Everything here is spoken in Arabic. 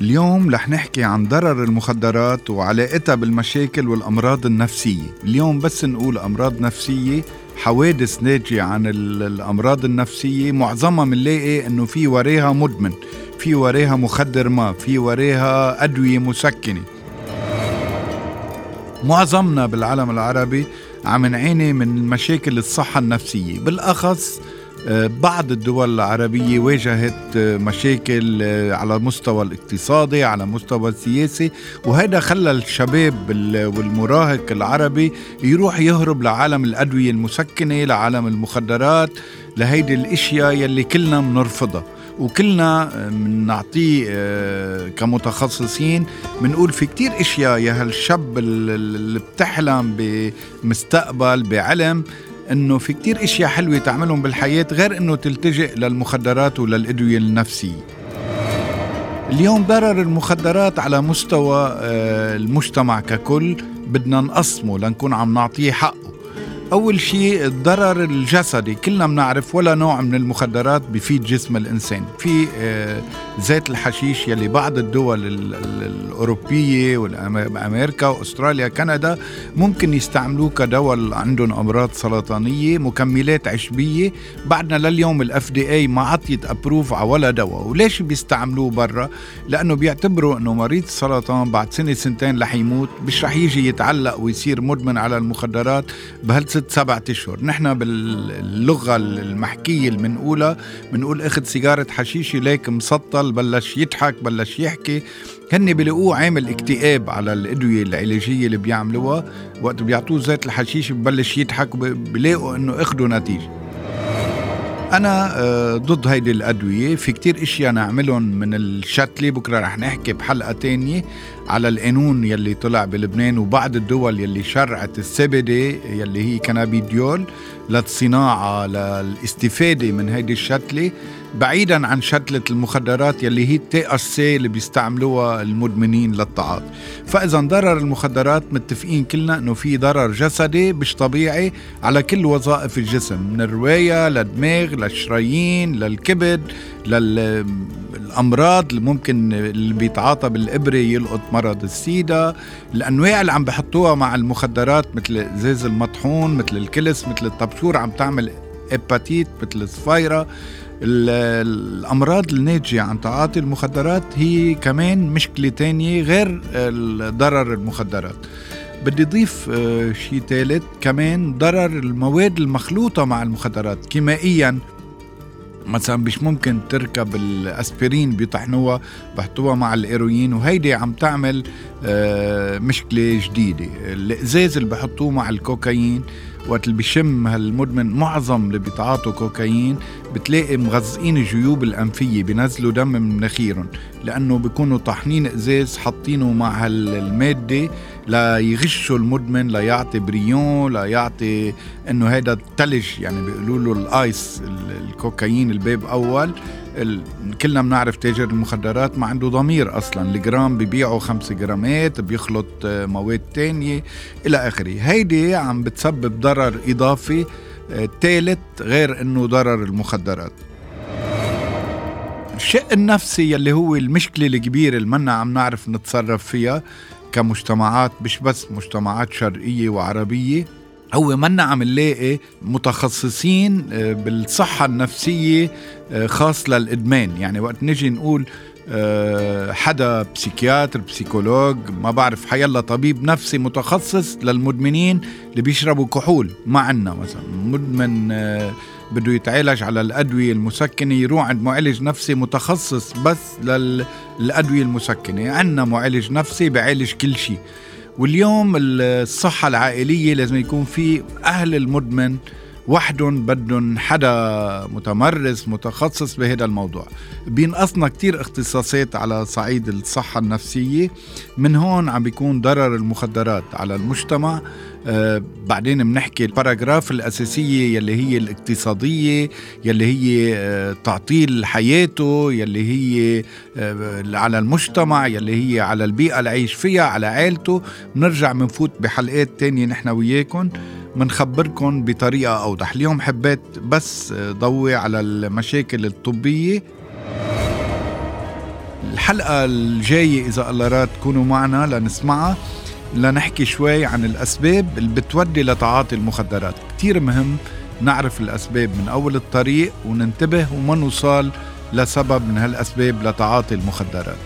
اليوم رح نحكي عن ضرر المخدرات وعلاقتها بالمشاكل والأمراض النفسية. اليوم بس نقول أمراض نفسية حوادث ناتجة عن الأمراض النفسية. معظمها بنلاقي أنه في وراها مدمن في وراها مخدر ما في وراها أدوية مسكنة. معظمنا بالعالم العربي عم نعاني من مشاكل الصحة النفسية. بالأخص بعض الدول العربية واجهت مشاكل على المستوى الاقتصادي على مستوى السياسي وهذا خلى الشباب والمراهق العربي يروح يهرب لعالم الأدوية المسكنة لعالم المخدرات لهيدي الأشياء يلي كلنا بنرفضها وكلنا بنعطيه آه، كمتخصصين بنقول في كتير أشياء. يا هالشاب اللي بتحلم بمستقبل بعلم إنه في كتير إشياء حلوة تعملهم بالحياة غير إنه تلتجئ للمخدرات وللأدوية النفسية. اليوم ضرر المخدرات على مستوى آه، المجتمع ككل بدنا نقسمه لنكون عم نعطيه حقه. أول شيء الضرر الجسدي. كلنا بنعرف ولا نوع من المخدرات بفيد جسم الإنسان. في آه، زيت الحشيش يلي بعض الدول الأوروبية وأمريكا وأستراليا كندا ممكن يستعملوه كدواء عندهم أمراض سرطانية مكملات عشبية. بعدنا لليوم ال FDA ما عطيت approve على ولا دواء. وليش بيستعملوه برا؟ لأنه بيعتبروا أنه مريض السرطان بعد سنة سنتين رح يموت. مش رح يجي يتعلق ويصير مدمن على المخدرات. بهالست ست سبعة أشهر. نحن باللغة المحكية اللي بنقولها بنقول أخذ سيجارة حشيش ليك مسطل بلش يضحك بلش يحكي. هن بيلاقوه عامل اكتئاب على الأدوية العلاجية اللي بيعملوها. وقت بيعطوه زيت الحشيش ببلش يضحك وبيلاقوا إنه أخذوا نتيجة. أنا آه، ضد هيدي الأدوية. في كتير إشياء نعملهم من الشتلة بكرة رح نحكي بحلقة تانية على القانون يلي طلع بلبنان وبعض الدول يلي شرعت السبدة يلي هي كنابيديول للصناعة للاستفادة من هيدي الشتلة بعيدا عن شتلة المخدرات يلي هي ال THC اللي بيستعملوها المدمنين للتعاطي فإذا ضرر المخدرات متفقين كلنا إنه في ضرر جسدي مش طبيعي على كل وظائف الجسم من الرية للدماغ للشرايين للكبد للأمراض اللي ممكن اللي بيتعاطى بالإبرة يلقط مرض السيدا. الأنواع اللي عم بحطوها مع المخدرات مثل إزاز المطحون مثل الكلس مثل الطبشور عم تعمل هيباتيت مثل الصفيرة الأمراض الناتجة عن تعاطي المخدرات هي كمان مشكلة تانية غير ضرر المخدرات. بدي اضيف آه، شيء ثالث كمان ضرر المواد المخلوطة مع المخدرات كيميائيا. مثلا مش ممكن تركب الأسبرين بيطحنوها بحطوها مع الإيروين وهيدي عم تعمل آه، مشكلة جديدة. الإزاز اللي بحطوه مع الكوكايين وقت اللي بيشم هالمدمن معظم اللي بيتعاطوا كوكايين بتلاقي مغزقين الجيوب الأنفية بينزلوا دم من مناخيرهم لأنه بيكونوا طاحنين إزاز حاطينه مع هالمادة ليغشوا المدمن ليعطي brillant ليعطي إنه هذا الثلج يعني بيقولوا له ال ice الكوكايين الباب أول كلنا بنعرف تاجر المخدرات ما عنده ضمير أصلا الجرام ببيعه خمس جرامات بيخلط مواد تانية إلى آخره. هيدي عم بتسبب ضرر إضافي ثالث غير إنه ضرر المخدرات. الشق النفسي يلي هو المشكلة الكبيرة اللي منا عم نعرف نتصرف فيها كمجتمعات مش بس مجتمعات شرقية وعربية هو منا عم نلاقي متخصصين آه، بالصحة النفسية آه، خاص للإدمان. يعني وقت نجي نقول حدا بسيكياتر بسيكولوج ما بعرف حيلا طبيب نفسي متخصص للمدمنين اللي بيشربوا كحول ما عنا مثلا. مدمن بده يتعالج على الأدوية المسكنة يروح عند معالج نفسي متخصص بس للأدوية المسكنة. عندنا معالج نفسي بعالج كل شيء واليوم الصحة العائلية لازم يكون في أهل المدمن وحدهم بدهم حدا متمرس متخصص بهذا الموضوع. بينقصنا كتير اختصاصات على صعيد الصحة النفسية. من هون عم بيكون ضرر المخدرات على المجتمع. آه بعدين بنحكي الباراجراف الأساسية يلي هي الاقتصادية يلي هي آه تعطيل حياته يلي هي آه على المجتمع يلي هي على البيئة اللي عايش فيها على عائلته. بنرجع بنفوت بحلقات تانية نحن وياكم منخبركم بطريقة أوضح. اليوم حبيت بس ضوي على المشاكل الطبية. الحلقة الجاية إذا الله راد تكونوا معنا لنسمعها لنحكي شوي عن الأسباب اللي بتودي لتعاطي المخدرات. كتير مهم نعرف الأسباب من أول الطريق وننتبه وما نوصل لسبب من هالأسباب لتعاطي المخدرات.